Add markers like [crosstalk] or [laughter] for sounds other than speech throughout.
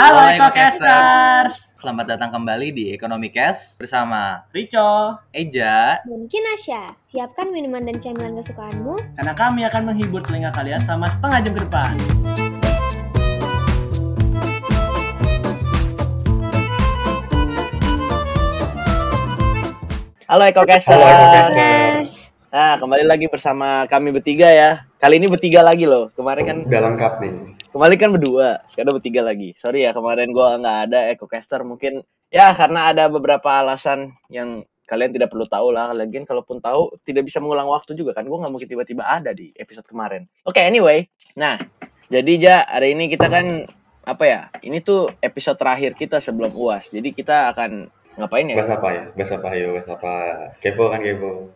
Halo Ekokasters, Selamat datang kembali di Ekonomi Cash bersama Rico, Eja. Dan Kinasya, siapkan minuman dan camilan kesukaanmu. karena kami akan menghibur telinga kalian selama setengah jam ke depan. Halo Ekokasters. Halo, Ekokasters. Nah, kembali lagi bersama kami bertiga ya. Kali ini bertiga lagi loh. Kemarin kan Udah lengkap nih. Kemarin kan berdua, sekarang bertiga lagi. Sorry ya kemarin gua nggak ada Ekocaster mungkin ya karena ada beberapa alasan yang kalian tidak perlu tahu lah. Lagian kalaupun tahu tidak bisa mengulang waktu juga kan. Gua nggak mungkin tiba-tiba ada di episode kemarin. Oke, anyway. Nah, jadi ja hari ini kita kan apa ya? Ini tuh episode terakhir kita sebelum UAS. Jadi kita akan ngapain ya? Bahas apa ya? Bahas apa yuk? Bahas apa? Kepo kan kepo.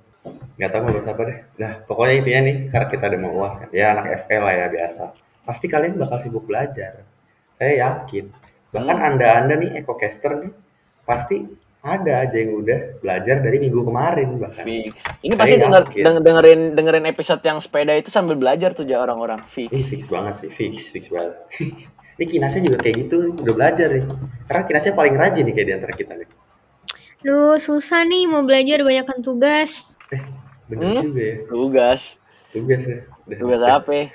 Nggak tahu mau bahas apa deh. Nah, pokoknya intinya nih, karena kita udah mau uas kan. Ya anak FL lah ya biasa. Pasti kalian bakal sibuk belajar. Saya yakin. Bahkan Hmm. anda-anda nih ekocaster nih, pasti ada aja yang udah belajar dari minggu kemarin bahkan. Fix. Ini Saya pasti denger, dengerin dengerin episode yang sepeda itu sambil belajar tuh ja orang-orang. Fix. Ini fix banget sih, fix, fix banget. [laughs] ini kinasnya juga kayak gitu, udah belajar nih. Karena kinasnya paling rajin nih kayak di antara kita nih. Duh, susah nih mau belajar banyakkan tugas. Bener Hmm? juga ya. Tugas. Tugas ya. Udah- Tugas apa? [laughs]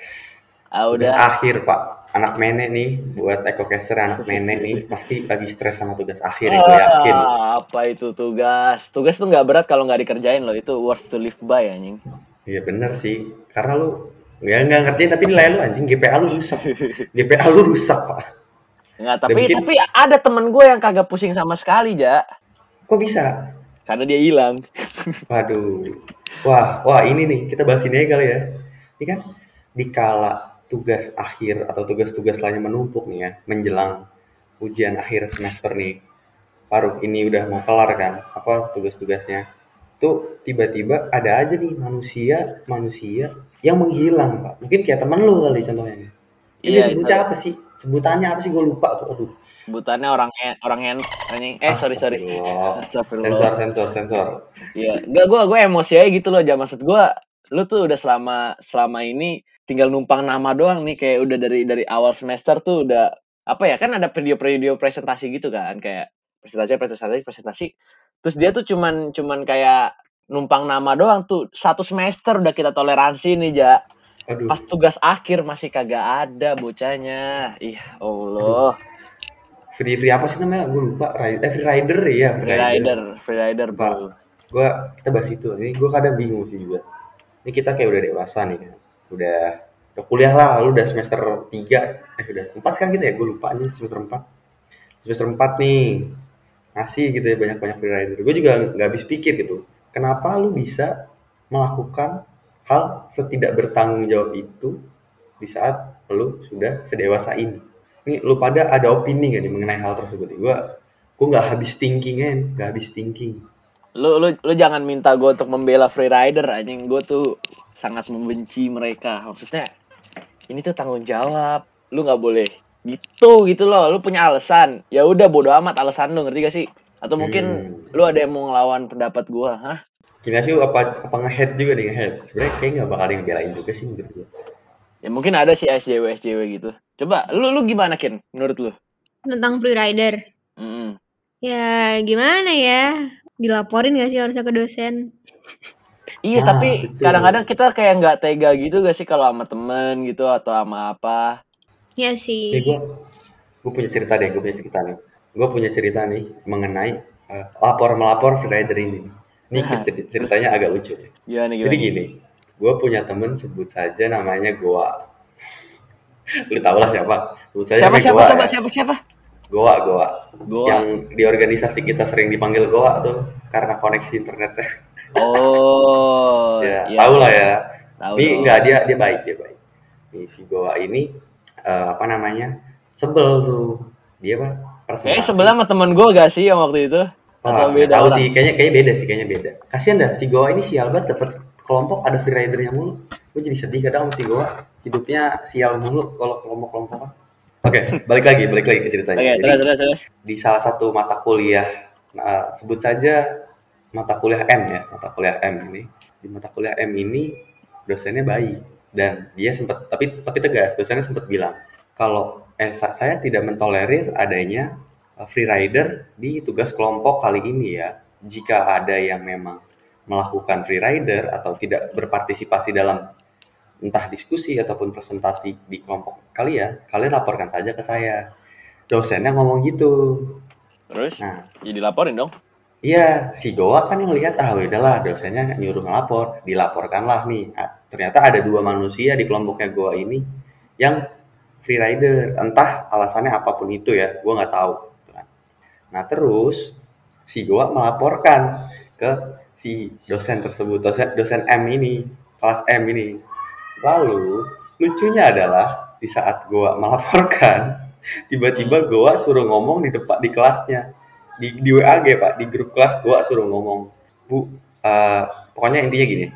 Ah Tugas udah. akhir pak anak mene nih buat ekocaster anak mene nih pasti lagi stres sama tugas akhir ya, gue yakin Ah, apa itu tugas? Tugas tuh nggak berat kalau nggak dikerjain loh. Itu worth to live by anjing. iya bener sih karena lu ya nggak ngerjain tapi nilai lu anjing GPA lu rusak GPA lu rusak pak Nggak, tapi mungkin- tapi ada temen gue yang kagak pusing sama sekali, Ja. kok bisa Karena dia hilang. [laughs] waduh wah wah ini nih kita bahas ini aja kali ya ini kan dikala tugas akhir atau tugas-tugas lainnya menumpuk nih ya menjelang ujian akhir semester nih. Paruh ini udah mau kelar kan? Apa tugas-tugasnya? Tuh tiba-tiba ada aja nih manusia manusia yang menghilang pak. Mungkin kayak temen lu kali contohnya nih. Ini Iya, sebutnya apa sih? Sebutannya apa sih? Gue lupa tuh aduh. Sebutannya orang orang hand anjing. Eh, sorry sorry. Astagfirullah. Sensor sensor sensor. Iya, enggak gua gua emosi aja gitu loh, jam. Maksud gua lu tuh udah selama selama ini tinggal numpang nama doang nih kayak udah dari dari awal semester tuh udah apa ya kan ada video-video presentasi gitu kan kayak presentasi presentasi presentasi. Terus dia tuh cuman cuman kayak numpang nama doang tuh satu semester udah kita toleransi nih ja. Aduh. Pas tugas akhir masih kagak ada bocahnya. Ih Allah. Free free apa sih namanya? Gue lupa. Ri- eh, free rider ya free rider. free rider Pak. bro. Gue kita bahas itu. Ini gue kadang bingung sih juga. Ini kita kayak udah dewasa nih kan udah udah kuliah lah lu udah semester 3 eh udah 4 sekarang gitu ya? Gue lupa nih semester 4 semester 4 nih. Ngasih gitu ya banyak-banyak free rider gue juga nggak habis pikir gitu. Kenapa lu bisa melakukan hal setidak bertanggung jawab itu di saat lu sudah sedewasa ini? Ini lu pada ada opini gak nih mengenai hal tersebut? Gue gue nggak habis thinking kan nggak habis thinking. Lu lu lu jangan minta gue untuk membela free rider anjing. Gue tuh sangat membenci mereka. Maksudnya ini tuh tanggung jawab. Lu nggak boleh gitu gitu loh. Lu punya alasan. Ya udah bodo amat alasan lu ngerti gak sih? Atau mungkin Hmm. lu ada yang mau ngelawan pendapat gua hah? Kinasio apa apa ngehead juga nih ngehead. Sebenarnya kayak nggak bakal ada yang belain juga sih menurut gue ya mungkin ada sih SJW SJW gitu. Coba lu lu gimana kin menurut lu? Tentang free rider. Mm-mm. Ya, gimana ya? Dilaporin gak sih harusnya ke dosen? Iya Nah, tapi betul. kadang-kadang kita kayak nggak tega gitu gak sih kalau sama temen gitu atau sama apa Ya Nih sih. gue gue punya cerita deh gue punya cerita nih gue punya cerita nih mengenai eh, lapor melapor free rider ini ini Nah. cer- ceritanya agak lucu ya. gimana jadi gini gue punya temen sebut saja namanya Goa [laughs] lu tau lah siapa sebut saja siapa siapa Goa siapa ya. siapa siapa Goa Goa gua yang di organisasi kita sering dipanggil Goa tuh karena koneksi internetnya [laughs] Oh, ya iya. tau lah ya Tahu Ini enggak dia dia baik dia baik. Nih si Goa ini eh, apa namanya sebel tuh dia apa presentasi. Kayaknya sebelah sama temen gue gak sih yang waktu itu? Atau beda tahu orang? sih kayaknya kayaknya beda sih kayaknya beda. Kasian dah si Goa ini sial banget dapat kelompok ada free ridernya mulu. Gue jadi sedih kadang sama si Goa hidupnya sial mulu kalau kelompok-kelompokan. Oke, balik lagi, balik lagi ke ceritanya. Oke, Jadi, terus terus terus. di salah satu mata kuliah, nah, sebut saja mata kuliah M ya, mata kuliah M ini. Di mata kuliah M ini dosennya baik dan dia sempat tapi tapi tegas dosennya sempat bilang kalau eh sa- saya tidak mentolerir adanya uh, free rider di tugas kelompok kali ini ya. Jika ada yang memang melakukan free rider atau tidak berpartisipasi dalam entah diskusi ataupun presentasi di kelompok kalian, kalian laporkan saja ke saya. Dosennya ngomong gitu. Terus Nah, ya dilaporin dong. Iya, si Goa kan yang lihat ah udahlah dosennya nyuruh ngelapor, dilaporkanlah nih. Ah, ternyata ada dua manusia di kelompoknya Goa ini yang free rider, entah alasannya apa pun itu ya, gua nggak tahu. Nah terus si Goa melaporkan ke si dosen tersebut, dosen dosen M ini, kelas M ini. Lalu lucunya adalah di saat Goa melaporkan, [laughs] tiba-tiba Goa suruh ngomong di depan di kelasnya di, di WAG pak di grup kelas gua suruh ngomong bu eh, pokoknya intinya gini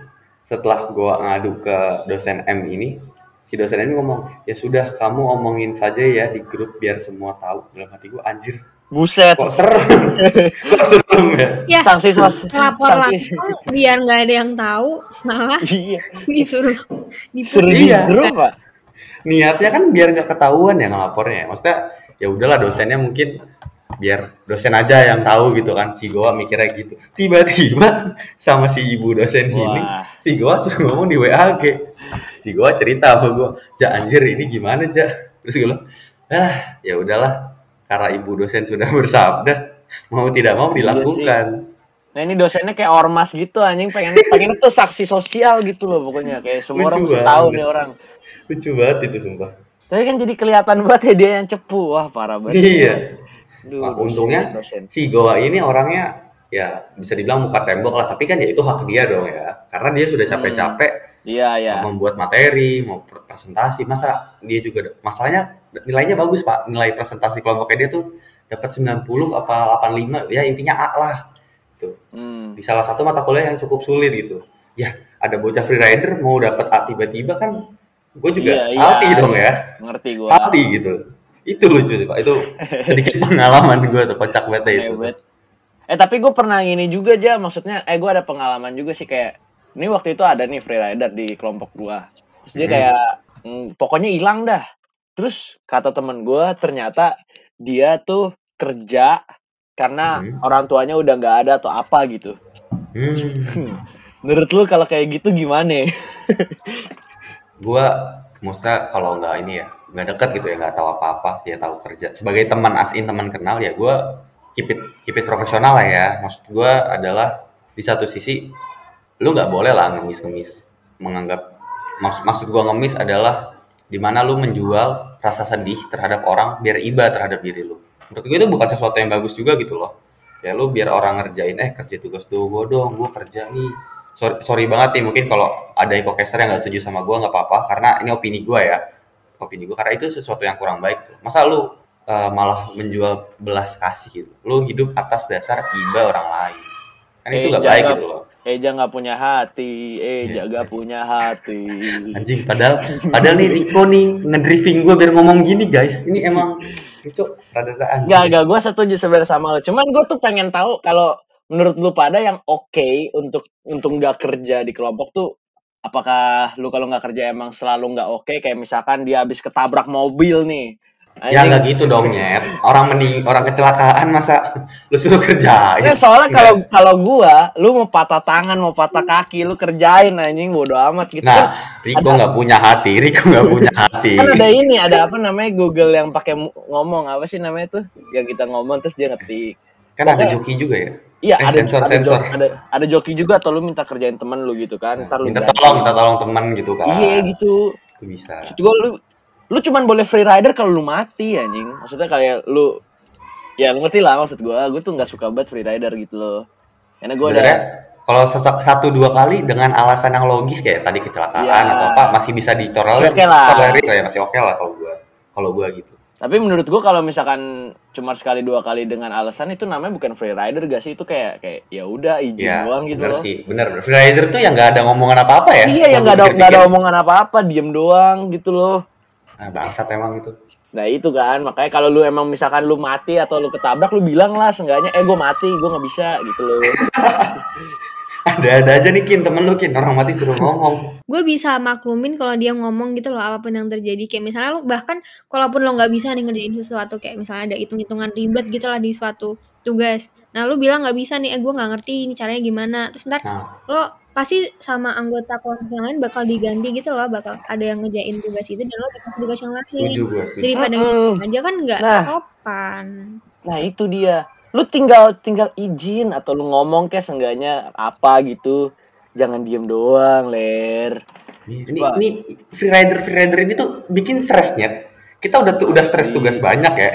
setelah gua ngadu ke dosen M ini si dosen ini ngomong ya sudah kamu omongin saja ya di grup biar semua tahu dalam hati gua anjir Buset. kok serem [laughs] kok serem ya Ya, Sanksi sos. lapor sanksi. langsung biar nggak ada yang tahu, malah Iya. disuruh Suruh diputus. di Iya. grup, Pak. niatnya kan biar nggak ketahuan ya ngelapornya maksudnya ya udahlah dosennya mungkin biar dosen aja yang tahu gitu kan si Goa mikirnya gitu tiba-tiba sama si ibu dosen ini Wah. si Goa suruh ngomong di WAG si Goa cerita sama gue ja anjir ini gimana ja terus gue bilang ah ya udahlah karena ibu dosen sudah [laughs] bersabda mau tidak mau dilakukan Nah ini dosennya kayak ormas gitu anjing pengen pengen tuh saksi sosial gitu loh pokoknya kayak semua orang mesti tahu banget. nih orang. lucu banget itu sumpah Tapi kan jadi kelihatan banget ya dia yang cepu. Wah, parah banget. iya Duh, Nah, untungnya dosen. si Goa ini orangnya ya bisa dibilang muka tembok lah tapi kan ya itu hak dia dong ya karena dia sudah capek-capek Iya, iya. mau membuat materi mau pre- presentasi masa dia juga masalahnya nilainya bagus pak nilai presentasi kelompoknya dia tuh dapat 90 apa 85 ya intinya A lah tuh Hmm. di salah satu mata kuliah yang cukup sulit gitu ya ada bocah freerider mau dapat A tiba-tiba kan gue juga Iya, salty iya. dong ya Ngerti gua. salty gitu itu lucu sih pak itu sedikit pengalaman gue tuh kocak ya itu Hebat. Eh tapi gue pernah ini juga aja maksudnya eh gue ada pengalaman juga sih kayak ini waktu itu ada nih freerider di kelompok gua. Terus dia Hmm. kayak mm, pokoknya hilang dah. Terus kata temen gua ternyata dia tuh kerja karena Hmm. orang tuanya udah nggak ada atau apa gitu. hmm. [laughs] Menurut lu kalau kayak gitu gimana? gue maksudnya kalau nggak ini ya nggak dekat gitu ya nggak tahu apa-apa dia tahu kerja. Sebagai teman asin teman kenal ya gue keep it profesional lah ya. Maksud gue adalah di satu sisi lu nggak boleh lah ngemis-ngemis menganggap maksud maksud gue ngemis adalah di mana lu menjual rasa sedih terhadap orang biar iba terhadap diri lu. Menurut gue itu bukan sesuatu yang bagus juga gitu loh. Ya lu biar orang ngerjain eh kerja tugas tuh gue dong gue kerja nih. Sorry, sorry banget nih mungkin kalau ada hipocaster yang nggak setuju sama gue nggak apa-apa karena ini opini gue ya opini gue karena itu sesuatu yang kurang baik tuh. Masa lu uh, malah menjual belas kasih gitu? Lu hidup atas dasar iba orang lain. Kan itu Eh, nggak baik gitu loh. Eja nggak punya hati, eh Iya. jaga punya hati. [laughs] anjing padahal padahal nih Riko nih ngedripping gue biar ngomong gini guys. Ini emang itu rada-rada anjing Gak, gak, gue setuju sebenarnya sama lo. Cuman gue tuh pengen tahu kalau menurut lu pada yang oke untuk untuk nggak kerja di kelompok tuh apakah lu kalau nggak kerja emang selalu nggak oke? Kayak misalkan dia habis ketabrak mobil nih. Ya nggak gitu dong nyet. Orang mening orang kecelakaan masa lu suruh kerjain? Nah, soalnya kalau kalau gua lu mau patah tangan mau patah kaki lu kerjain anjing bodo amat gitu. Nah Riko nggak punya hati Riko nggak punya hati. Kan ada ini ada apa namanya Google yang pakai ngomong apa sih namanya tuh? Yang kita ngomong terus dia ngetik. Kan ada joki juga ya iya Eh, ada sensor, ada, sensor. ada ada joki juga atau lu minta kerjain temen lu gitu kan? Ntar lu minta ganti. tolong minta tolong teman gitu kan. Iya gitu. Itu bisa. Maksud gua lu lu cuman boleh free rider kalau lu mati anjing. Maksudnya kayak lu ya lu ngerti lah maksud gua. Gua tuh nggak suka banget free rider gitu loh. Karena gua ada sebenarnya kalau sesak- satu dua kali dengan alasan yang logis kayak tadi kecelakaan Iya. atau apa masih bisa ditolerir oke lah. tolerir lah ya masih oke lah kalau gua. Kalau gua gitu. Tapi menurut gua kalau misalkan cuma sekali dua kali dengan alasan itu namanya bukan free rider gak sih? Itu kayak kayak ya udah izin ya doang gitu bener loh. sih bener bener freerider tuh yang nggak ada ngomongan apa apa ya Iya, yang nggak ada nggak ada omongan apa-apa, diem doang gitu loh. nah, bangsat emang itu Nah itu kan, makanya kalau lu emang misalkan lu mati atau lu ketabrak, lu bilang lah seenggaknya, eh gue mati, gue nggak bisa gitu loh. [laughs] Ada-ada aja nih Kin, temen lu Kin, orang mati suruh ngomong. gue bisa maklumin kalau dia ngomong gitu loh apa pun yang terjadi. Kayak misalnya lo bahkan kalaupun lo nggak bisa nih ngerjain sesuatu kayak misalnya ada hitung-hitungan ribet gitu lah di suatu tugas. Nah lo bilang nggak bisa nih eh gue nggak ngerti ini caranya gimana. Terus ntar Nah, lo pasti sama anggota kelompok yang lain bakal diganti gitu loh bakal ada yang ngejain tugas itu dan lo dikasih tugas yang lain. Daripada Mm-mm. ngomong aja kan nggak Nah. sopan. Nah itu dia. Lu tinggal tinggal izin atau lu ngomong kayak seenggaknya apa gitu. Jangan diem doang, Ler. Ini, Coba. ini free rider free rider ini tuh bikin stresnya. Kita udah tuh udah stres tugas banyak ya.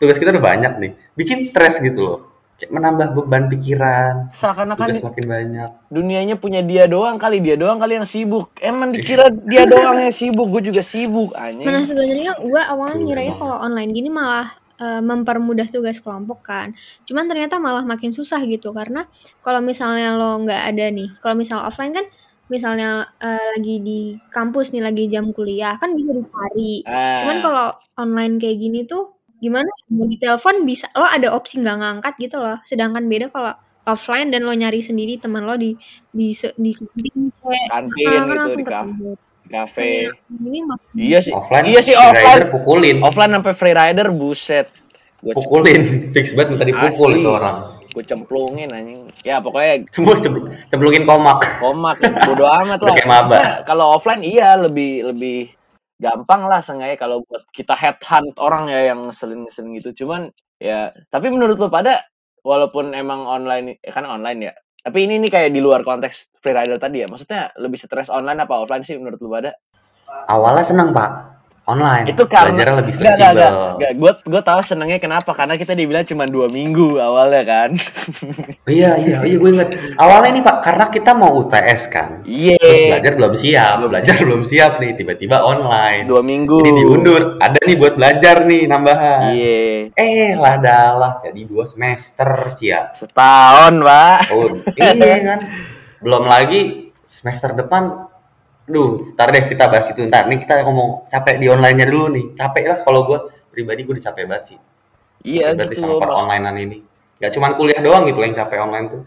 Tugas kita udah banyak nih. Bikin stres gitu loh. Kayak menambah beban pikiran. Seakan-akan Tugas makin banyak. dunianya punya dia doang kali, dia doang kali yang sibuk. Emang dikira dia [laughs] doang yang sibuk, gue juga sibuk anjing. Mana sebenarnya gue awalnya ngiranya kalau online gini malah eh, mempermudah tugas kelompok kan. Cuman ternyata malah makin susah gitu karena kalau misalnya lo nggak ada nih, kalau misal offline kan misalnya eh, lagi di kampus nih lagi jam kuliah kan bisa dicari. Ah, Cuman kalau online kayak gini tuh gimana? Mau di telepon bisa lo ada opsi nggak ngangkat gitu loh. Sedangkan beda kalau offline dan lo nyari sendiri teman lo di di di kantin kayak kantin ah, kan gitu langsung di ketemu. Kafe. Iya sih. Offline, Iya sih free offline. rider pukulin. Offline sampai free rider buset. Gue Pukulin. [laughs] Fix banget minta dipukul Asli. itu orang. gue cemplungin anjing. Ya pokoknya Semua cembl- cemplungin komak. komak bodo amat lah. Kalau offline iya lebih lebih gampang lah sengaja kalau buat kita headhunt orang ya yang ngeselin-ngeselin gitu. Cuman ya tapi menurut lo pada walaupun emang online eh, kan online ya. Tapi ini nih kayak di luar konteks free rider tadi ya. Maksudnya lebih stres online apa offline sih menurut lo pada? Awalnya seneng pak. Online. Itu karena Belajarnya lebih fleksibel. enggak, enggak, enggak. Gue gue tahu senengnya kenapa? Karena kita dibilang cuma dua minggu awalnya kan. Iya, iya, iya gue inget. Awalnya nih Pak, karena kita mau UTS kan. Iya. Terus belajar belum siap, belajar belum siap nih, tiba-tiba online. Dua minggu. Jadi diundur, ada nih buat belajar nih nambahan. Iya. Eh, lah dalah, jadi dua semester siap. Setahun, Pak. Oh, iya kan. Belum lagi semester depan Duh, ntar deh kita bahas itu ntar. Nih kita ngomong capek di online-nya dulu nih. Capek lah kalau gue pribadi gue udah capek banget sih. Iya Berarti gitu. sama per onlinean ini. Gak cuman kuliah doang gitu yang capek online tuh.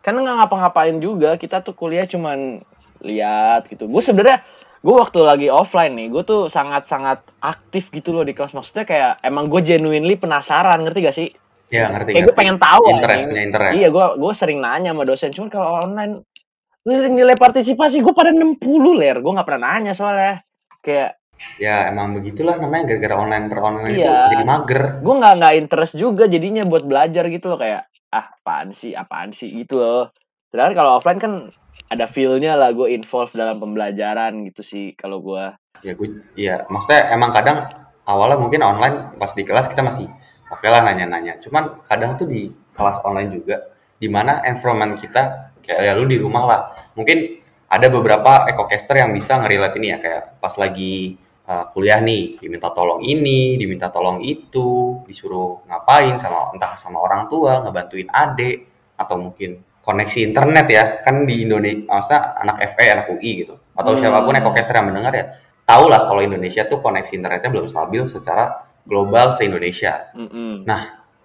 Karena nggak ngapa-ngapain juga. Kita tuh kuliah cuman lihat gitu. Gue sebenarnya gue waktu lagi offline nih, gue tuh sangat-sangat aktif gitu loh di kelas. Maksudnya kayak emang gue genuinely penasaran, ngerti gak sih? Ya ngerti. Kayak gue pengen tahu. interest, punya interest. Iya, gue gue sering nanya sama dosen. Cuman kalau online nilai partisipasi gue pada 60 ler. Gue nggak pernah nanya soalnya. Kayak Ya emang begitulah namanya gara-gara online per online itu Iya. jadi mager. gue nggak nggak interest juga jadinya buat belajar gitu loh kayak ah apaan sih apaan sih gitu loh. Sedangkan kalau offline kan ada feel-nya lah gue involve dalam pembelajaran gitu sih kalau gue. Ya gue, ya maksudnya emang kadang awalnya mungkin online pas di kelas kita masih oke lah nanya-nanya. Cuman kadang tuh di kelas online juga, di mana environment kita kayak ya lu di rumah lah. Mungkin ada beberapa ekocaster yang bisa ngerelate ini ya kayak pas lagi uh, kuliah nih diminta tolong ini, diminta tolong itu, disuruh ngapain sama entah sama orang tua, ngebantuin adik atau mungkin koneksi internet ya kan di Indonesia maksudnya anak FE anak UI gitu atau Hmm. siapa pun ekocaster yang mendengar ya tahu lah kalau Indonesia tuh koneksi internetnya belum stabil secara global se Indonesia Mm-mm.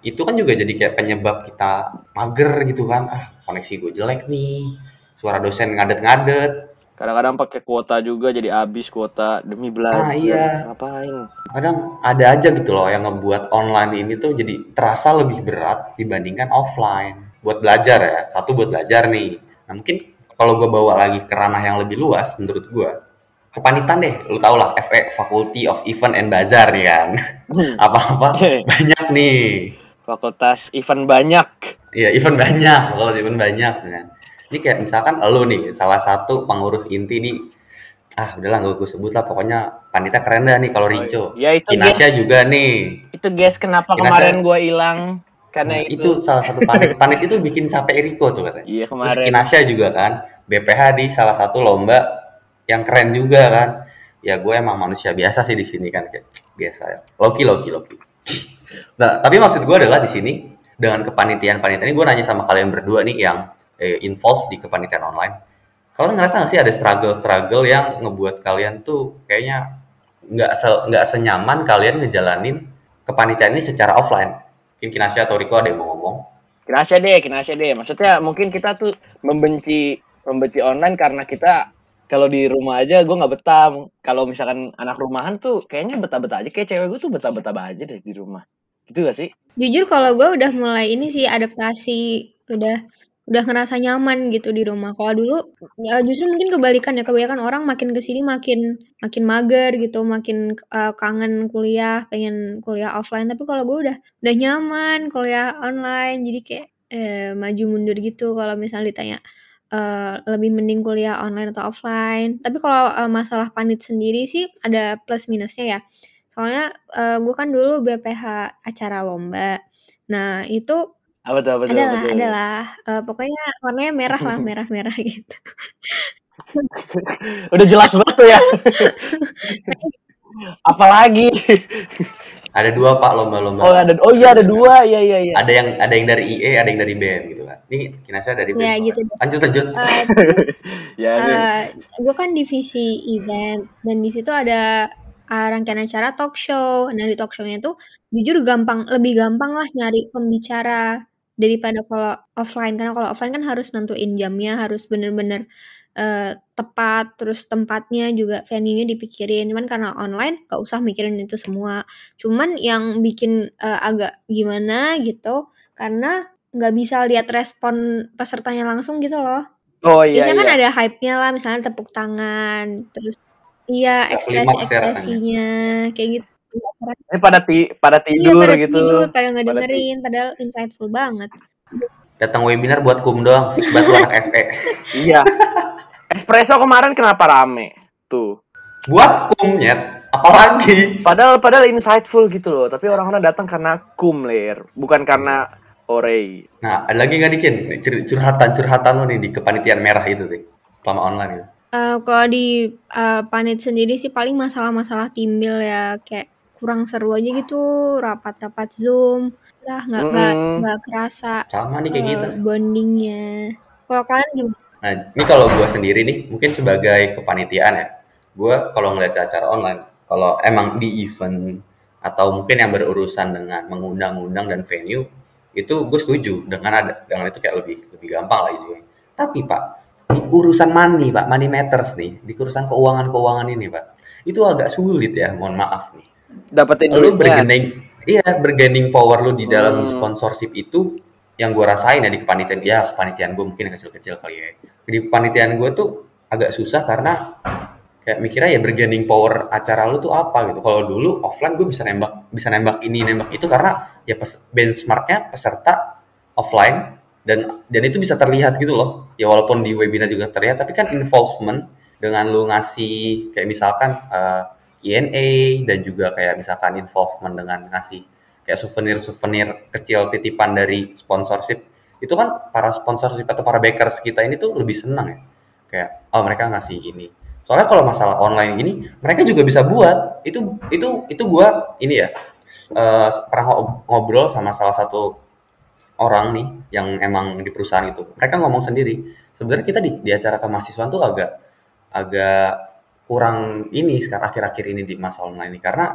itu kan juga jadi kayak penyebab kita mager gitu kan ah koneksi gue jelek nih. Suara dosen ngadet-ngadet. Kadang-kadang pakai kuota juga jadi habis kuota demi belajar. Ah, iya. Ngapain? kadang ada aja gitu loh yang ngebuat online ini tuh jadi terasa lebih berat dibandingkan offline. Buat belajar ya. Satu buat belajar nih. Nah mungkin kalau gue bawa lagi ke ranah yang lebih luas menurut gue kepanitan deh. Lu tau lah FE Faculty of Event and Bazaar nih kan. [laughs] Apa-apa banyak nih Fakultas event banyak. Iya, event banyak, kalau event banyak kan. Ini kayak misalkan lu nih, salah satu pengurus inti nih, ah udahlah gak gue sebut lah, pokoknya panitia keren dah nih kalau Rico. Ya itu Kinasya guys. juga nih. Itu guys kenapa Kinasya- kemarin gue hilang? Karena Nah, itu. itu salah satu panit. [laughs] Panit itu bikin capek Rico tuh katanya. Iya Terus kemarin. Kinasya juga kan, BPH di salah satu lomba yang keren juga kan. Ya gue emang manusia biasa sih di sini kan kayak biasa ya. Loki, Loki, Loki. Nah, tapi maksud gue adalah di sini dengan kepanitiaan-panitiaan ini gue nanya sama kalian berdua nih yang eh, involved di kepanitiaan online. Kalian ngerasa nggak sih ada struggle-struggle yang ngebuat kalian tuh kayaknya nggak se- senyaman kalian ngejalanin kepanitiaan ini secara offline? Mungkin Kinasya atau Riko ada yang mau ngomong? Kinasya deh, kinasya deh. Maksudnya mungkin kita tuh membenci membenci online karena kita kalau di rumah aja gue nggak betah. Kalau misalkan anak rumahan tuh kayaknya betah-betah aja. Kayak cewek gue tuh betah-betah aja deh di rumah. Gitu gak sih? Jujur kalau gue udah mulai ini sih adaptasi, udah udah ngerasa nyaman gitu di rumah. Kalau dulu ya justru mungkin kebalikan ya, kebanyakan orang makin ke sini makin makin mager gitu, makin uh, kangen kuliah, pengen kuliah offline. Tapi kalau gue udah udah nyaman kuliah online, jadi kayak eh, maju mundur gitu. Kalau misalnya ditanya uh, lebih mending kuliah online atau offline. Tapi kalau uh, masalah panit sendiri sih ada plus minusnya ya. Soalnya uh, gue kan dulu BPH acara lomba. Nah itu Apa tuh? Apa tuh? Apa adalah tuh? adalah uh, pokoknya warnanya merah lah [laughs] merah-merah gitu. [laughs] Udah jelas banget tuh ya. [laughs] Apalagi? Ada dua pak lomba-lomba. Oh ada, oh iya ada dua, iya iya iya. Ada yang ada yang dari IE, ada yang dari BM gitu kan. Ini Kinasya dari BM. Ya kan? gitu. Lanjut lanjut. Uh, ya, uh, gue kan divisi event dan di situ ada uh, rangkaian acara talk show. Nah di talk show-nya tuh jujur gampang, lebih gampang lah nyari pembicara daripada kalau offline. Karena kalau offline kan harus nentuin jamnya, harus bener-bener uh, tepat, terus tempatnya juga venue-nya dipikirin. Cuman karena online gak usah mikirin itu semua. Cuman yang bikin uh, agak gimana gitu, karena nggak bisa lihat respon pesertanya langsung gitu loh. Oh iya Biasanya kan iya. ada hype-nya lah, misalnya tepuk tangan, terus iya Nggak klimaks ya ekspresi-ekspresinya kayak gitu. Ini pada ti pada Iya tidur pada gitu. tidur, pada nggak Pada dengerin, padahal insightful banget. Datang webinar buat kum doang. Fix banget anak SE. [laughs] Iya. Espresso kemarin kenapa rame? Tuh. Buat kum nyet. Apalagi. Padahal padahal insightful gitu loh, tapi orang-orang datang karena kum ler, bukan karena ore. Nah, ada lagi nggak dikin Cur- curhatan-curhatan lu nih di kepanitiaan merah itu nih selama online gitu. Eh, kalau di eh, panit sendiri sih paling masalah-masalah timbel ya kayak kurang seru aja gitu rapat-rapat zoom lah nggak nggak Mm-mm. nggak kerasa Sama nih kayak eh, gitu. bondingnya kalau kalian gimana? Nah, ini kalau gue sendiri nih, mungkin sebagai kepanitiaan ya, gue kalau ngeliat acara online, kalau emang di event atau mungkin yang berurusan dengan mengundang-undang dan venue, itu gue setuju dengan ada dengan itu kayak lebih lebih gampang lah isinya. Tapi pak, di urusan money pak, money matters nih, di urusan keuangan-keuangan ini pak, itu agak sulit ya, mohon maaf nih. Dapetin Lu bergening, iya bergening power lu di dalam Hmm. sponsorship itu yang gue rasain ya di kepanitiaan, ya kepanitiaan gue mungkin kecil-kecil kali ya. Di kepanitiaan gue tuh agak susah karena kayak mikirnya ya bergening power acara lu tuh apa gitu. Kalau dulu offline gue bisa nembak, bisa nembak ini, nembak itu karena ya pes- benchmarknya peserta offline dan dan itu bisa terlihat gitu loh. Ya walaupun di webinar juga terlihat, tapi kan involvement dengan lu ngasih kayak misalkan eh, INA dan juga kayak misalkan involvement dengan ngasih kayak souvenir-souvenir kecil titipan dari sponsorship. Itu kan para sponsorship atau para backers kita ini tuh lebih senang ya. Kayak oh mereka ngasih ini. Soalnya kalau masalah online gini mereka juga bisa buat. Itu itu itu gua ini ya eh, pernah ngob- ngobrol sama salah satu orang nih yang emang di perusahaan itu. Mereka ngomong sendiri sebenarnya kita di, di acara kemahasiswaan tuh agak agak kurang ini sekarang akhir-akhir ini di masa online ini. Karena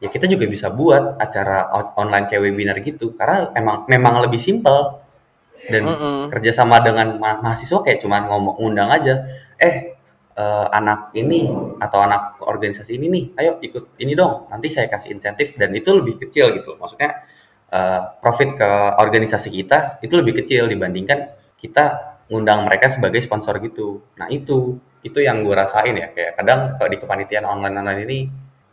ya kita juga bisa buat acara on- online kayak webinar gitu. Karena emang memang lebih simpel. Dan Mm-mm. kerjasama dengan ma- mahasiswa kayak cuman ngomong undang aja eh eh, anak ini atau anak organisasi ini nih ayo ikut ini dong nanti saya kasih insentif. Dan itu lebih kecil gitu maksudnya eh, profit ke organisasi kita itu lebih kecil dibandingkan kita ngundang mereka sebagai sponsor gitu. Nah itu itu yang gue rasain ya. Kayak kadang kalau di kepanitiaan online online ini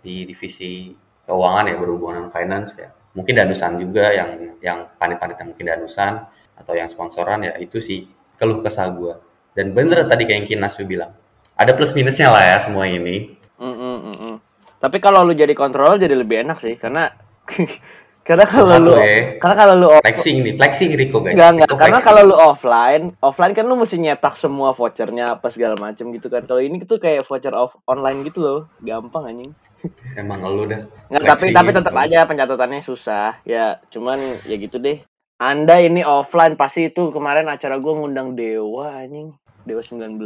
di divisi keuangan ya berhubungan dengan finance ya. Mungkin danusan juga yang yang panit-panit yang mungkin danusan atau yang sponsoran ya itu sih keluh kesah gue dan bener tadi kayak yang Kinasu bilang ada plus minusnya lah ya semua ini. Mm-mm, mm-mm. Tapi kalau lu jadi kontrol jadi lebih enak sih karena [laughs] karena kalau lu ya. karena kalau lu flexing nih flexing Rico guys Enggak, enggak. Rico Karena flexing. kalau lu offline, offline kan lu mesti nyetak semua vouchernya apa segala macem gitu kan. Kalau ini tuh kayak voucher off online gitu loh, gampang anjing. [laughs] emang lu dah Nggak, tapi tapi tetap aja pencatatannya susah. Ya, cuman ya gitu deh. Anda ini offline pasti itu kemarin acara gua ngundang Dewa anjing. Dewa 19.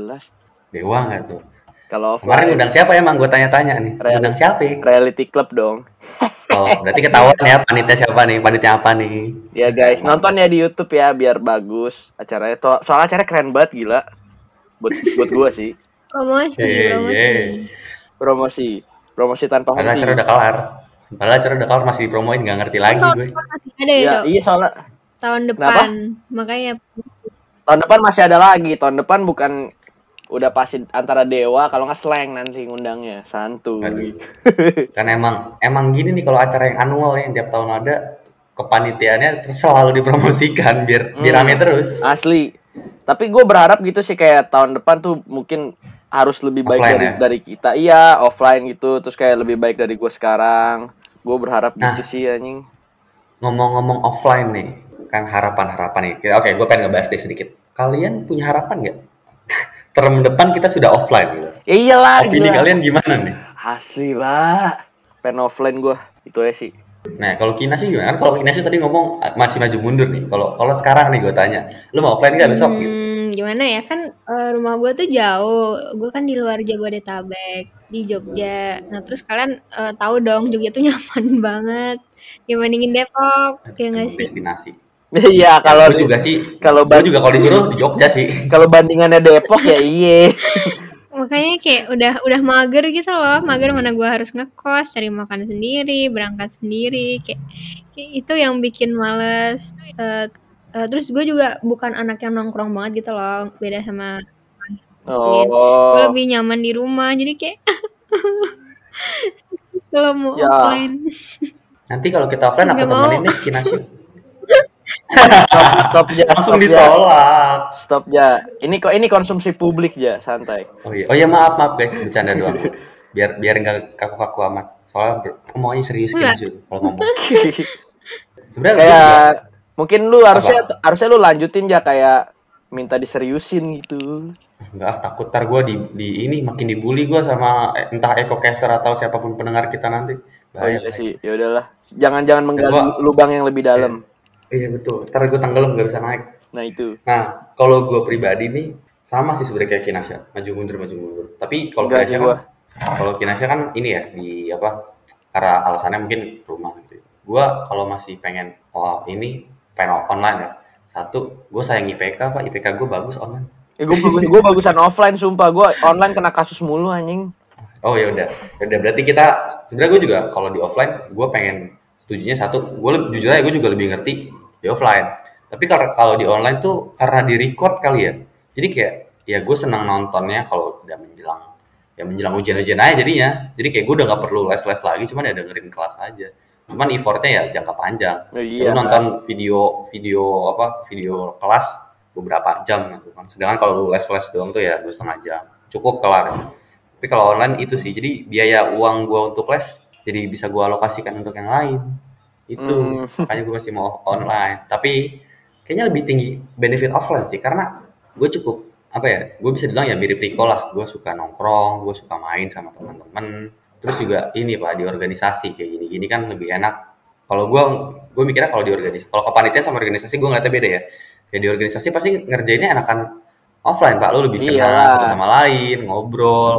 dewa nggak tuh Kalau kemarin offline undang siapa emang gue tanya-tanya nih Real. undang siapa ya? reality club dong. [laughs] Oh, berarti ketahuan ya panitia siapa nih? Panitia apa nih? Ya guys, nonton ya di YouTube ya biar bagus acaranya. To- Soalnya acaranya keren banget gila. Buat buat gua sih. Promosi, Yeay, promosi. yeay. Promosi. Promosi tanpa henti. acara udah kelar. Padahal acara udah kelar masih dipromoin nggak ngerti lagi Tahun gue. masih ada ya, Ya, iya soalnya Tahun Kenapa? depan. Makanya tahun depan masih ada lagi. Tahun depan bukan udah pasti antara dewa kalau nggak slang nanti ngundangnya santuy. [laughs] Kan emang emang gini nih kalau acara yang annual ya, yang tiap tahun ada kepanitiaannya terus selalu dipromosikan biar biar Hmm. rame terus. Asli. Tapi gue berharap gitu sih kayak tahun depan tuh mungkin harus lebih baik Offline dari ya? dari kita. Iya, offline gitu. Terus kayak lebih baik dari gue sekarang. Gue berharap Nah. gitu sih anjing. Ngomong-ngomong offline nih, kan harapan-harapan nih. Oke, gue pengen ngebahas deh sedikit. Kalian punya harapan nggak? Term depan kita sudah offline gitu. Ya iyalah. Opini gila. kalian gimana nih? Asli lah. Pen offline gue. Itu aja sih. Nah, kalau Kinasi gimana? Kan kalau Kinasi tadi ngomong masih maju mundur nih. Kalau kalau sekarang nih gue tanya, lu mau offline nggak besok? Gitu. Hmm, gimana ya kan eh, rumah gue tuh jauh. Gue kan di luar Jabodetabek di Jogja. Nah terus kalian eh, tahu dong Jogja tuh [laughs] nyaman banget dibandingin Depok, ya nggak sih? Destinasi. [laughs] Iya, kalau gue juga sih. kalau Gue ban- juga kalau disuruh di Jogja sih. [laughs] kalau bandingannya Depok ya iye. [laughs] Makanya kayak udah udah mager gitu loh, mager mana gue harus ngekos, cari makan sendiri, berangkat sendiri, kayak, kayak itu yang bikin males. Eh, eh, terus gue juga bukan anak yang nongkrong banget gitu loh, beda sama gue Oh. lebih nyaman di rumah, jadi kayak kalau mau Ya. offline. Nanti kalau kita offline aku temenin nih Kinasi. Stop, stop ya, Langsung stop ya. ditolak. Stop ya. Ini kok ini konsumsi publik ya, santai. Oh iya, oh iya maaf maaf guys, bercanda doang. Biar biar nggak kaku-kaku amat. Soalnya ngomongnya serius Enggak. Kinasi kalau ngomong. [laughs] Sebenarnya kayak juga- mungkin lu harusnya harusnya lu lanjutin ya kayak minta diseriusin gitu. Enggak, takut ntar gue di, di ini makin dibully gue sama eh, entah Eko Caster atau siapa pun pendengar kita nanti. Oh Bahaya, iya sih, ya udahlah. Jangan-jangan menggali Gua- lubang yang lebih dalam. Iya betul, ntar gue tenggelam gak bisa naik. Nah itu. Nah, kalau gue pribadi nih sama sih sebenarnya kayak Kinasya, maju mundur maju mundur. Tapi kalau Kinasya kan, kalau Kinasya kan ini ya di apa? Karena alasannya mungkin rumah gitu. Gue kalau masih pengen oh ini pengen online ya. Satu, gue sayang IPK pak, IPK gue bagus online. Ya, gue gue bagusan offline sumpah. Gue online kena kasus mulu anjing. Oh ya udah, Ya udah berarti kita sebenarnya gue juga kalau di offline gue pengen setujunya satu, gue lebih jujur aja gue juga lebih ngerti di offline. Tapi kalau kalau di online tuh karena di record kali ya, jadi kayak ya gue senang nontonnya kalau udah menjelang ya menjelang ujian-ujian aja jadinya. Jadi kayak gue udah nggak perlu les-les lagi, cuman ya dengerin kelas aja. Cuman effortnya ya jangka panjang. Oh, Ya, iya. lu nonton video video apa video kelas beberapa jam gitu kan. Sedangkan kalau lu les-les doang tuh ya dua setengah jam, cukup kelar. Tapi kalau online itu sih, jadi biaya uang gua untuk les jadi bisa gua alokasikan untuk yang lain. Itu Hmm. makanya gue masih mau online. Tapi kayaknya lebih tinggi benefit offline sih karena gue cukup apa ya? Gue bisa bilang ya mirip Riko lah. Gue suka nongkrong, gue suka main sama teman-teman. Terus juga ini pak di organisasi kayak gini-gini kan lebih enak. Kalau gue gue mikirnya kalau di organisasi, kalau kepanitiaan sama organisasi gue ngeliatnya beda ya. Kayak di organisasi pasti ngerjainnya enakan offline pak. Lu lebih kenal Iyalah. satu sama lain, ngobrol.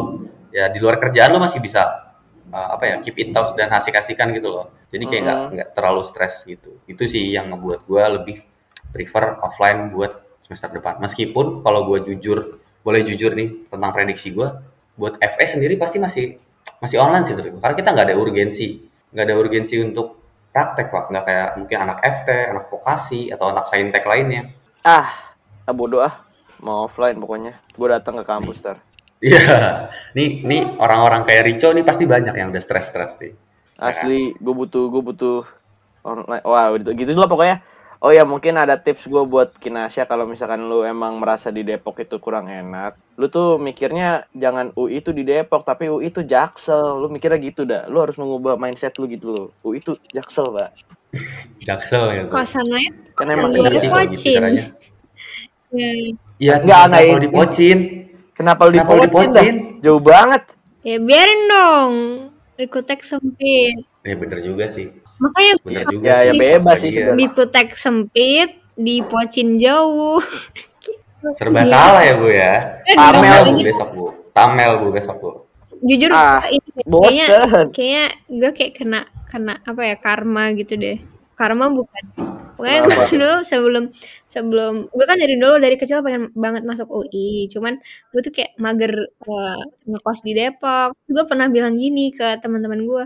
Ya di luar kerjaan lu masih bisa uh, apa ya keep in touch dan asik-asikan gitu loh. Jadi kayak nggak Mhm. nggak terlalu stres gitu. Itu sih yang ngebuat gue lebih prefer offline buat semester depan. Meskipun kalau gue jujur, boleh jujur nih tentang prediksi gue, buat FE sendiri pasti masih masih online sih Trik. Karena kita nggak ada urgensi, nggak ada urgensi untuk praktek pak, nggak kayak mungkin anak FT, anak vokasi atau anak saintek lainnya. Ah, ah bodoh ah. Mau offline pokoknya. Gue datang ke kampus ter. Iya, nih nih orang-orang kayak Rico nih pasti banyak yang udah stres-stres nih. Asli, gue butuh gue butuh online. Wah, gitu, gitu lah pokoknya. Oh ya mungkin ada tips gue buat Kinasya kalau misalkan lu emang merasa di Depok itu kurang enak, lu tuh mikirnya jangan UI itu di Depok tapi UI itu Jaksel, lu mikirnya gitu dah, lu harus mengubah mindset lu gitu loh, UI itu Jaksel pak, [laughs] Jaksel gitu. Kosannya kan emang Bener Iya, sih Pocin. kalau gitu caranya. [laughs] ya, Iya, Nggak, kenapa nggak kalau ini. dipocin. Kenapa lu dipocin dipocin? Jauh banget. ya biarin dong. Rikutek sempit. Ya bener juga sih. Makanya Bener juga Ya, ya sih. bebas Pas sih lagi ya. sebenarnya. sempit, di pocin jauh. Serba Iya. salah ya bu ya. Eh, Tamel, bu besok bu. Tamel bu besok bu. jujur Ah, ini kayaknya Bosen. kayaknya gue kayak kena kena apa ya karma gitu deh karma bukan. Pokoknya gue dulu sebelum sebelum gue kan dari dulu dari kecil pengen banget masuk UI cuman gue tuh kayak mager eh, ngekos di Depok. Gue pernah bilang gini ke teman-teman gue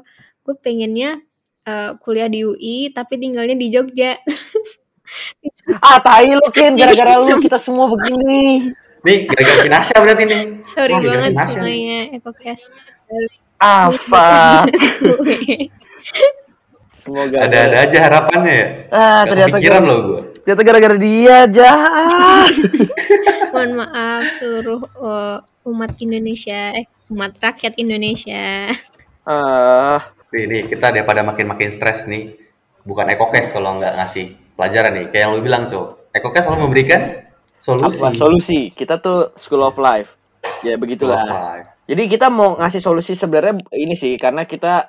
gue pengennya eh, kuliah di UI tapi tinggalnya di Jogja. [laughs] Ah, tai lu Kin, Jadi gara-gara lu kita semua begini. Nih, gara-gara Kinasya berarti nih. sorry gara-gara banget semuanya EcoCast Apa? [laughs] [laughs] Semoga Ada-ada aja harapannya ya. Ah, Gak ternyata kepikiran gara- loh gue. ternyata gara-gara dia jahat. [laughs] Mohon maaf seluruh uh, umat Indonesia, eh umat rakyat Indonesia. Ah, Nih, nih, kita daripada makin-makin stres nih. Bukan EcoCast kalau nggak ngasih pelajaran nih. Kayak yang lu bilang, Cok. EcoCast selalu memberikan solusi. apa solusi? Kita tuh School of Life. Ya begitulah. Jadi kita mau ngasih solusi sebenarnya ini sih karena kita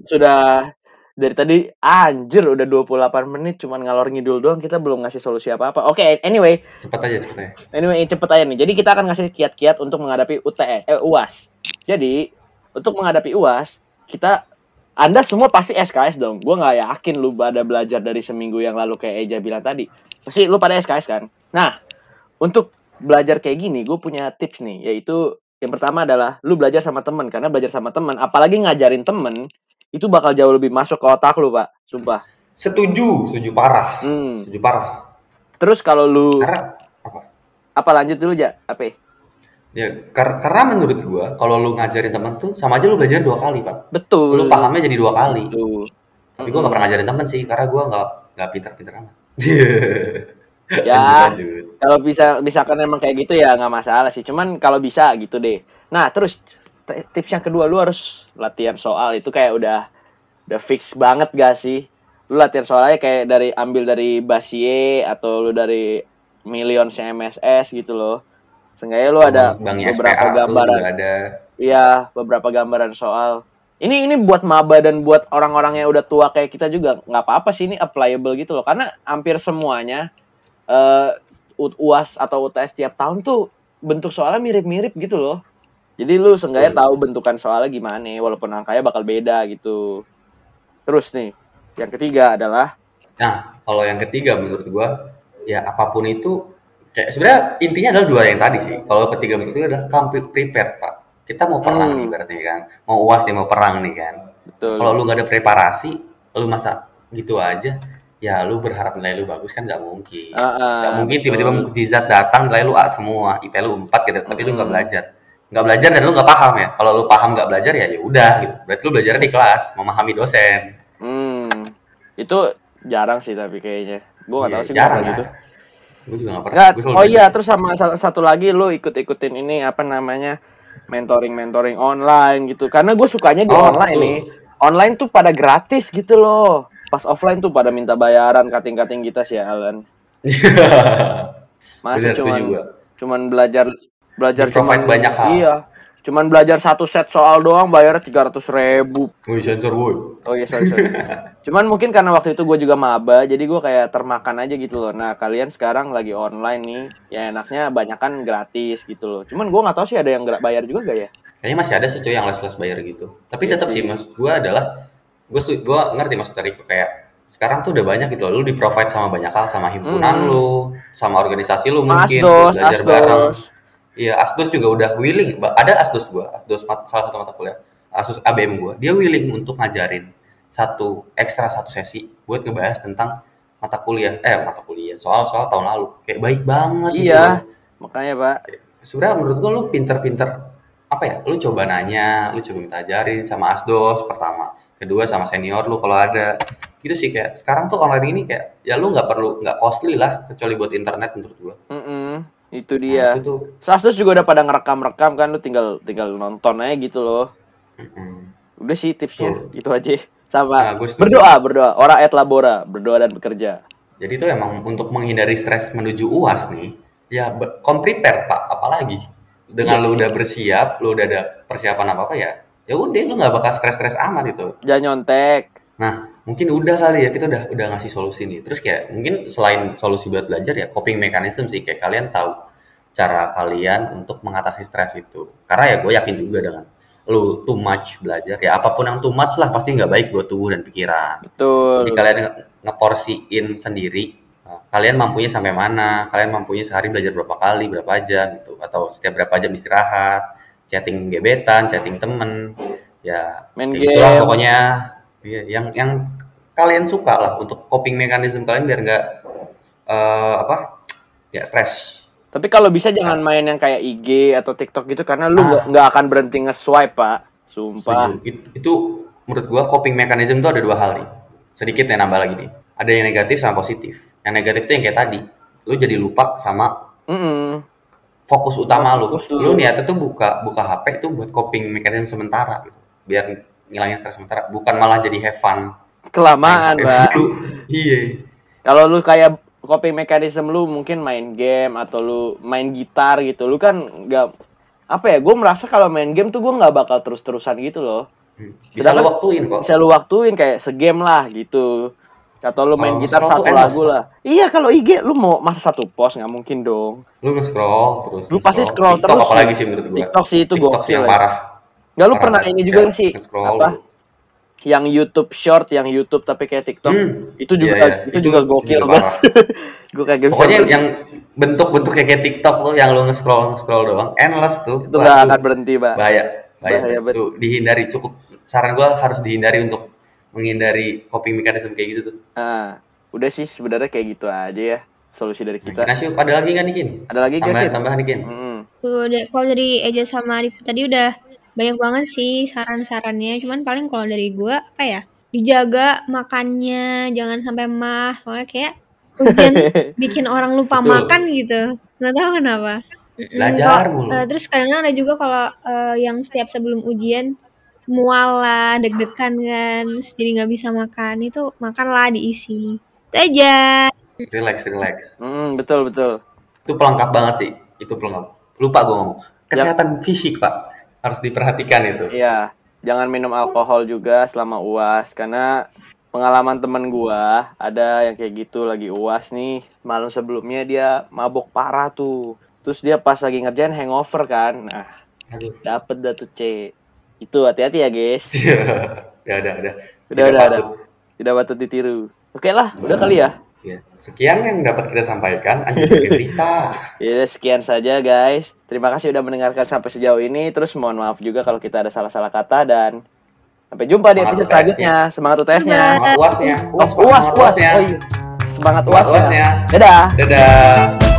sudah dari tadi anjir udah 28 menit cuman ngalor ngidul doang kita belum ngasih solusi apa-apa. Oke, anyway, Cepet aja, cepet aja. anyway cepet aja nih. Jadi kita akan ngasih kiat-kiat untuk menghadapi UTS eh UAS. Jadi untuk menghadapi UAS kita anda semua pasti SKS dong. Gue nggak yakin lu pada belajar dari seminggu yang lalu kayak Eja bilang tadi. Pasti lu pada SKS kan? Nah, untuk belajar kayak gini, gue punya tips nih, yaitu yang pertama adalah lu belajar sama temen, karena belajar sama temen, apalagi ngajarin temen, itu bakal jauh lebih masuk ke otak lu, Pak. Sumpah. Setuju, setuju parah. Hmm. Setuju parah. Terus kalau lu Karena apa? apa lanjut dulu, Ja? Apa? Ya, kar- karena menurut gua kalau lu ngajarin temen tuh sama aja lu belajar dua kali, Pak. Betul. Lu pahamnya jadi dua kali. Tuh. Tapi gua nggak pernah ngajarin temen sih, karena gua nggak nggak pintar-pintar amat. [laughs] Ya. Kalau bisa misalkan emang kayak gitu ya nggak masalah sih. Cuman kalau bisa gitu deh. Nah, terus tips yang kedua lu harus latihan soal itu kayak udah udah fix banget gak sih? Lu latihan soalnya kayak dari ambil dari Basie atau lu dari Millions MSS gitu loh. Seenggaknya lu ada Bang beberapa SPA gambaran. ada. Iya, beberapa gambaran soal. Ini ini buat maba dan buat orang-orang yang udah tua kayak kita juga nggak apa-apa sih ini applicable gitu loh. Karena hampir semuanya eh U- UAS atau UTS tiap tahun tuh bentuk soalnya mirip-mirip gitu loh. Jadi lu seenggaknya tahu bentukan soalnya gimana walaupun angkanya bakal beda gitu. Terus nih, yang ketiga adalah Nah, kalau yang ketiga menurut gua ya apa pun itu kayak sebenarnya intinya adalah dua yang tadi sih. Kalau ketiga menurut gua adalah come pre- prepared, Pak. Kita mau perang Hmm. nih berarti kan. Mau UAS nih mau perang nih kan. betul. Kalau lu nggak ada preparasi, lu masa gitu aja, ya lu berharap nilai lu bagus kan nggak mungkin. Ah, ah, Nggak mungkin betul. tiba-tiba mukjizat datang nilai lu A semua, IP lu 4 gitu, tapi lu nggak Hmm. belajar. Nggak belajar dan lu nggak paham ya. Kalau lu paham nggak belajar ya ya udah gitu. Berarti lu belajar di kelas, memahami dosen. Hmm, itu jarang sih tapi kayaknya. Gue nggak Iya, tahu sih jarang gitu. kan. Gue juga nggak pernah. Selalu oh belajar. iya, terus sama sa- satu lagi lu ikut-ikutin ini apa namanya? mentoring-mentoring online gitu. Karena gue sukanya di Oh, online betul. nih. Online tuh pada gratis gitu loh. Pas offline tuh pada minta bayaran kating-kating kita sih Alan. [laughs] Bener, setuju cuman gua. cuman belajar belajar cuman banyak hal. Iya. Cuman belajar satu set soal doang bayarnya tiga ratus ribu. Wih, sensor woi. Oh iya sorry sorry. [laughs] Cuman mungkin karena waktu itu gue juga maba, jadi gue kayak termakan aja gitu loh. Nah kalian sekarang lagi online nih, ya enaknya banyak kan gratis gitu loh. Cuman gue nggak tahu sih ada yang bayar juga gak ya? Kayaknya masih ada sih cuy yang les-les bayar gitu. Tapi Iya tetap sih. sih maksud gue adalah gue gue ngerti maksud dari kayak sekarang tuh udah banyak gitu loh, lu di provide sama banyak hal sama himpunan Hmm. lu, sama organisasi lu Mas mungkin Asdos, belajar bareng. Iya, Asdos juga udah willing. Ada Asdos gua, Asdos salah satu mata kuliah, Asdos ABM gua. Dia willing untuk ngajarin satu ekstra satu sesi buat ngebahas tentang mata kuliah, eh mata kuliah, soal-soal tahun lalu. Kayak baik banget gitu Iya, loh. makanya pak. Sebenarnya menurut gua lu pinter-pinter apa ya? Lu coba nanya, lu coba minta ajarin sama Asdos pertama, kedua sama senior lu kalau ada. Gitu sih kayak sekarang tuh online ini kayak ya lu nggak perlu nggak costly lah kecuali buat internet menurut gua. Mm-mm, itu Nah, dia. itu tuh Asdos juga udah pada ngerekam-rekam kan, lu tinggal tinggal nonton aja gitu loh. mm-mm. Udah sih tipsnya, Betul. gitu aja. Sama Nah, berdoa, berdoa. Ora et labora, berdoa dan bekerja. Jadi itu emang untuk menghindari stres menuju UAS nih, ya be- come prepare Pak, apalagi dengan Iya lu udah bersiap, lu udah ada persiapan apa apa ya, ya udah lu nggak bakal stres-stres amat itu. Jangan nyontek. Nah, mungkin udah kali ya kita udah udah ngasih solusi nih. Terus kayak mungkin selain solusi buat belajar ya coping mechanism sih kayak kalian tahu cara kalian untuk mengatasi stres itu. Karena ya gue yakin juga dengan lu too much belajar ya apa pun yang too much lah pasti nggak baik buat tubuh dan pikiran Betul. jadi kalian nge- ngeporsiin sendiri Nah, kalian mampunya sampai mana kalian mampunya sehari belajar berapa kali berapa jam gitu atau setiap berapa jam istirahat chatting gebetan chatting temen ya Main itulah game. pokoknya Iya, yang yang kalian suka lah untuk coping mekanisme kalian biar nggak eh, apa ya stres Tapi kalau bisa jangan main yang kayak IG atau TikTok gitu karena lu Ah. nggak nggak akan berhenti nge-swipe, Pak. Sumpah. Setuju. It- itu menurut gua coping mechanism itu ada dua hal nih. Sedikit nih nambah lagi nih. Ada yang negatif sama positif. Yang negatif itu yang kayak tadi. Lu jadi lupa sama Mm-mm. fokus utama lu. Fokus Lu lu. niatnya tuh buka buka HP itu buat coping mechanism sementara gitu. Biar ngilangin stres sementara, bukan malah jadi have fun. Kelamaan, dulu. Iya. Kalau lu kayak coping mechanism lu mungkin main game atau lu main gitar gitu. Lu kan nggak apa ya? Gue merasa kalau main game tuh gue nggak bakal terus-terusan gitu loh. Hmm. Bisa Sedangkan- lu waktuin kok. Bisa lu waktuin kayak segame lah gitu. Atau lu main Oh, gitar scroll satu lagu lah. Iya kalau IG lu mau masa satu post nggak mungkin dong. Lu nge-scroll terus. Lu pasti scroll TikTok terus. apalagi sih menurut gua. TikTok sih itu TikTok sih yang ya. parah. Nggak lu pernah ini juga Ya, sih apa? Yang YouTube short, yang YouTube tapi kayak TikTok. Hmm. Itu juga Iya, iya. itu, juga gokil banget. [laughs] gue kayak bisa Pokoknya yang bentuk-bentuk kayak kayak TikTok tuh yang lu nge-scroll nge-scroll doang, endless tuh. itu nggak itu akan berhenti, Pak. bahaya. Bahaya. Bahaya Itu betul. dihindari cukup saran gua harus dihindari untuk menghindari coping mechanism kayak gitu tuh. Nah, udah sih sebenarnya kayak gitu aja ya solusi dari kita. Nah, ada lagi nggak nih, Kin? Ada lagi gak, Tambahan, Kin? tambahan nih, Kin. Mm-mm. Tuh, kalau dari Eja sama Riko tadi udah banyak banget sih saran-sarannya. Cuman paling kalau dari gua apa ya? Dijaga makannya, jangan sampai mah. Soalnya kayak hujan [laughs] bikin orang lupa Betul. makan gitu. Nggak tahu kenapa. Belajar kalau- mulu. eh, terus kadang ada juga kalau eh, yang setiap sebelum ujian mual lah, deg-degan kan, jadi nggak bisa makan. Itu makanlah diisi. Itu aja. Relax, relax. Mm, betul betul. Itu pelengkap banget sih. Itu pelengkap. Lupa gua ngomong. Kesehatan fisik, Pak. Harus diperhatikan itu. Iya, jangan minum alkohol juga selama UAS karena pengalaman temen gua ada yang kayak gitu lagi UAS nih malam sebelumnya dia mabok parah tuh terus dia pas lagi ngerjain hangover kan nah Aduh. dapet dah tuh C itu hati-hati ya guys [laughs] udah, udah, udah. udah udah, udah. tidak patut ditiru oke lah udah kali ya Ya. Sekian yang dapat kita sampaikan. Anjir, [laughs] berita. Ya sekian saja guys. Terima kasih udah mendengarkan sampai sejauh ini. Terus mohon maaf juga kalau kita ada salah-salah kata dan sampai jumpa di episode selanjutnya. Semangat UTS-nya. Semangat uasnya. Oh, Uas, uas, Semangat uas. uasnya. Oh, iya. Semangat uasnya. Dadah. Dadah.